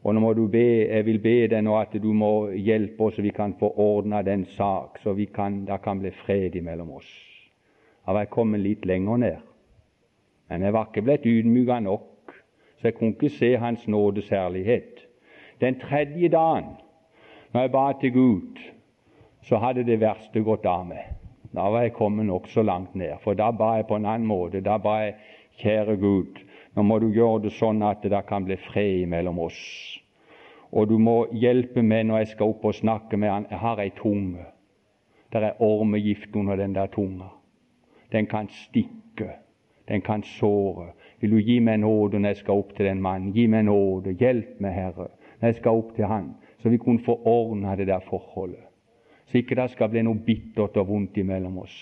Og nå må du be, Jeg vil be deg nå at du må hjelpe oss så vi kan få ordna den sak, så vi kan, det kan bli fred mellom oss jeg kommet litt lenger ned. Men jeg var ikke blitt ydmyka nok, så jeg kunne ikke se Hans nådes herlighet. Den tredje dagen, når jeg ba til Gud, så hadde det verste gått av meg. Da var jeg kommet nokså langt ned, for da ba jeg på en annen måte. Da ba jeg, kjære Gud, nå må du gjøre det sånn at det kan bli fred mellom oss. Og du må hjelpe meg når jeg skal opp og snakke med han. Jeg har ei tunge. Der er ormegift under den der tunga. Den kan stikke, den kan såre. Vil du gi meg nåde når jeg skal opp til den mannen? Gi meg nåde, hjelp meg, Herre, når jeg skal opp til han, så vi kunne få ordna det der forholdet. Så ikke det skal bli noe bittert og vondt imellom oss.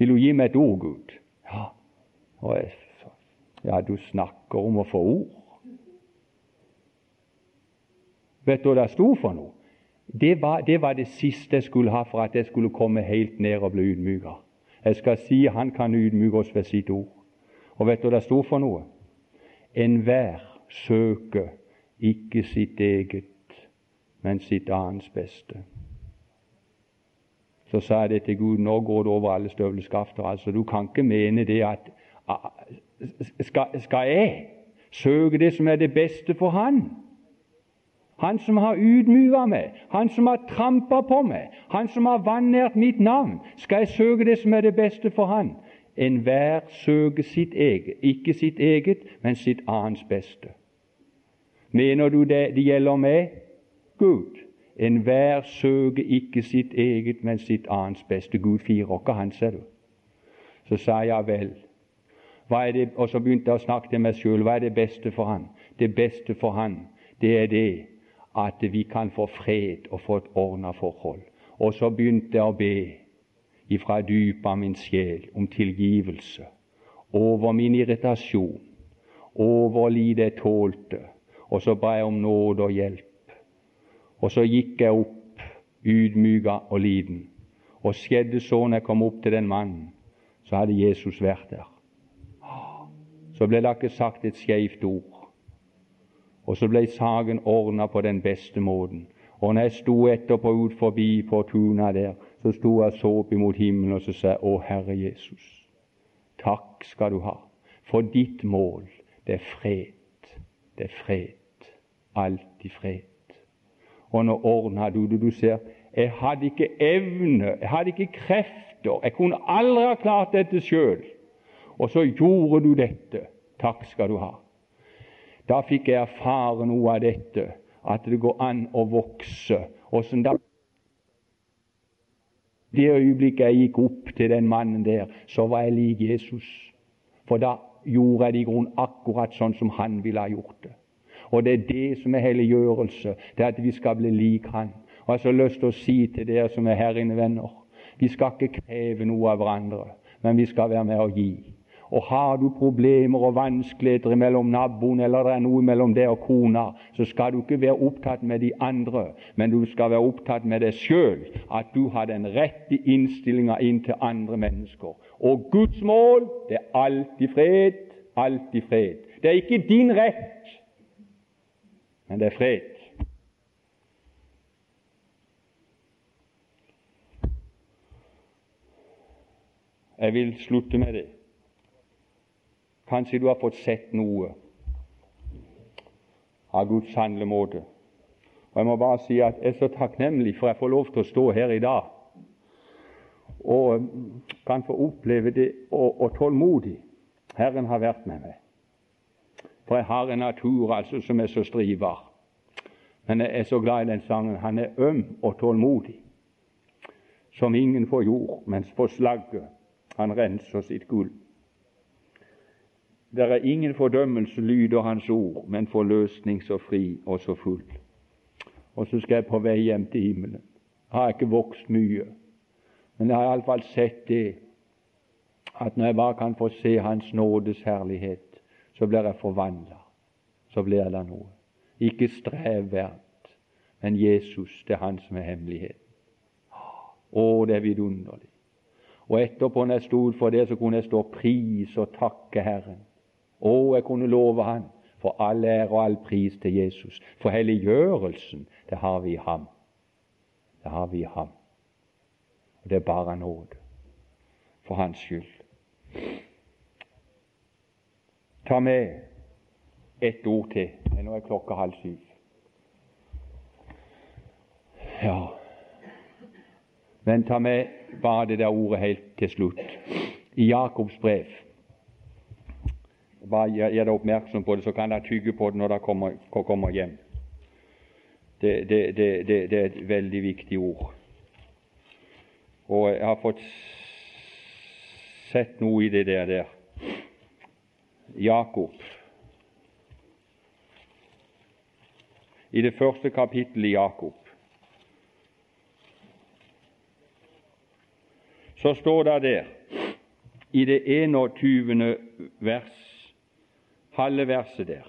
Vil du gi meg et ord, Gud? Ja. Jeg, ja, du snakker om å få ord. Vet du hva det sto for noe? Det var, det var, det siste jeg skulle ha for at jeg skulle komme helt ned og bli ydmyka. Jeg skal si han kan ydmyke oss ved sitt ord. Og vet du hva det sto for noe? Enhver søker ikke sitt eget, men sitt annens beste. Så sa jeg det til Gud, nå går det over alle støvleskafter. Altså, du kan ikke mene det at skal, skal jeg søke det som er det beste for Han? Han som har ydmyka meg, han som har trampa på meg, han som har vanært mitt navn. Skal jeg søke det som er det beste for han? Enhver søker sitt eget, ikke sitt eget, men sitt annens beste. Mener du det, det gjelder meg? Gud. Enhver søker ikke sitt eget, men sitt annens beste. Gud firer ikke han, ser du. Så sa jeg vel. Det, og så begynte jeg å snakke til meg sjøl. Hva er det beste for han? Det beste for han, det er det at vi kan få fred og få et ordna forhold. Og så begynte jeg å be ifra dypet av min sjel om tilgivelse over min irritasjon, over lite jeg tålte, og så ba jeg om nåde og hjelp. Og så gikk jeg opp, ydmyka og liten. Og skjedde så når jeg kom opp til den mannen, så hadde Jesus vært der. Så ble det ikke sagt et skeivt ord. Og så ble saken ordna på den beste måten. Og når jeg sto etterpå ut forbi på tuna der, så sto jeg og så opp imot himmelen og så sa Å Herre Jesus, takk skal du ha, for ditt mål, det er fred. Det er fred. Alltid fred. Og nå ordna du det. Du ser, jeg hadde ikke evne, jeg hadde ikke krefter, jeg kunne aldri ha klart dette sjøl. Og så gjorde du dette. Takk skal du ha. Da fikk jeg erfare noe av dette, at det går an å vokse. Åssen da Det øyeblikket jeg gikk opp til den mannen der, så var jeg lik Jesus. For da gjorde jeg det i grunnen akkurat sånn som han ville ha gjort det. Og det er det som er helliggjørelse, det er at vi skal bli lik Han. Og Jeg har så lyst til å si til dere som er her inne, venner, vi skal ikke kreve noe av hverandre, men vi skal være med å gi. Og har du problemer og vanskeligheter mellom naboen, eller det er noe mellom deg og kona, så skal du ikke være opptatt med de andre, men du skal være opptatt med deg sjøl, at du har den rette innstillinga inn til andre mennesker. Og Guds mål, det er alltid fred, alltid fred. Det er ikke din rett, men det er fred. Jeg vil slutte med det. Kanskje du har fått sett noe av Guds handlemåte. Og Jeg må bare si at jeg er så takknemlig for jeg får lov til å stå her i dag og kan få oppleve det og, og tålmodig. Herren har vært med meg. For jeg har en natur altså som er så striver. Men jeg er så glad i den sangen. Han er øm og tålmodig, som ingen får jord, mens på slagget han renser sitt gull. Det er ingen fordømmelse, lyder Hans ord, men forløsning så fri og så full. Og så skal jeg på vei hjem til himmelen. Jeg har ikke vokst mye, men jeg har iallfall sett det at når jeg bare kan få se Hans nådes herlighet, så blir jeg forvandla. Så blir det noe. Ikke strevverd, men Jesus, det er Han som er hemmeligheten. Å, det er vidunderlig. Og etterpå, når jeg stod for det, så kunne jeg stå pris og takke Herren å, jeg kunne love Han for all ære og all pris til Jesus. For helliggjørelsen, det har vi i ham. Det har vi i ham. Og det er bare nåde. For Hans skyld. Ta med ett ord til. Nå er klokka halv syv. Ja Men ta med bare det der ordet helt til slutt. I Jakobs brev bare gjør deg oppmerksom på det, så kan dere tygge på det når dere kommer, kommer hjem. Det, det, det, det, er et veldig viktig ord. Og jeg har fått sett noe i det der. der. Jakob. I det første kapittelet i Jakob så står det der i det 21. vers, halve verset der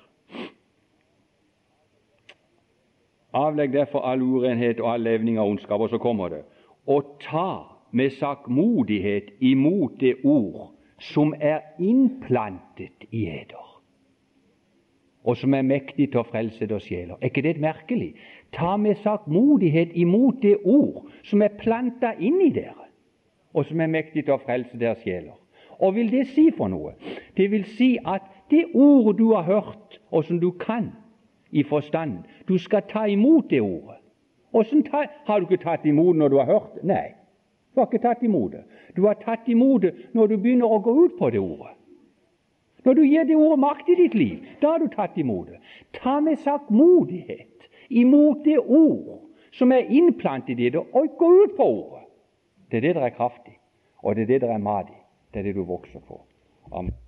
Avlegg derfor all urenhet og all levning av ondskap. Og så kommer det og ta med sakkmodighet imot det ord som er innplantet i eder, og som er mektig til å frelse deres sjeler. Er ikke det merkelig? Ta med sakkmodighet imot det ord som er planta inn i dere, og som er mektig til å frelse deres sjeler. Og vil det si for noe? Det vil si at det ordet du har hørt, og som du kan i forstand, du skal ta imot det ordet. Åssen har du ikke tatt imot når du har hørt det? Nei, du har ikke tatt imot det. Du har tatt imot det når du begynner å gå ut på det ordet. Når du gir det ordet makt i ditt liv, da har du tatt imot det. Ta med sakmodighet imot det ord som er innplantet i det, og gå ut på ordet. Det er det der er kraft i, og det er det der er mat i. Det er det du vokser på. Amen.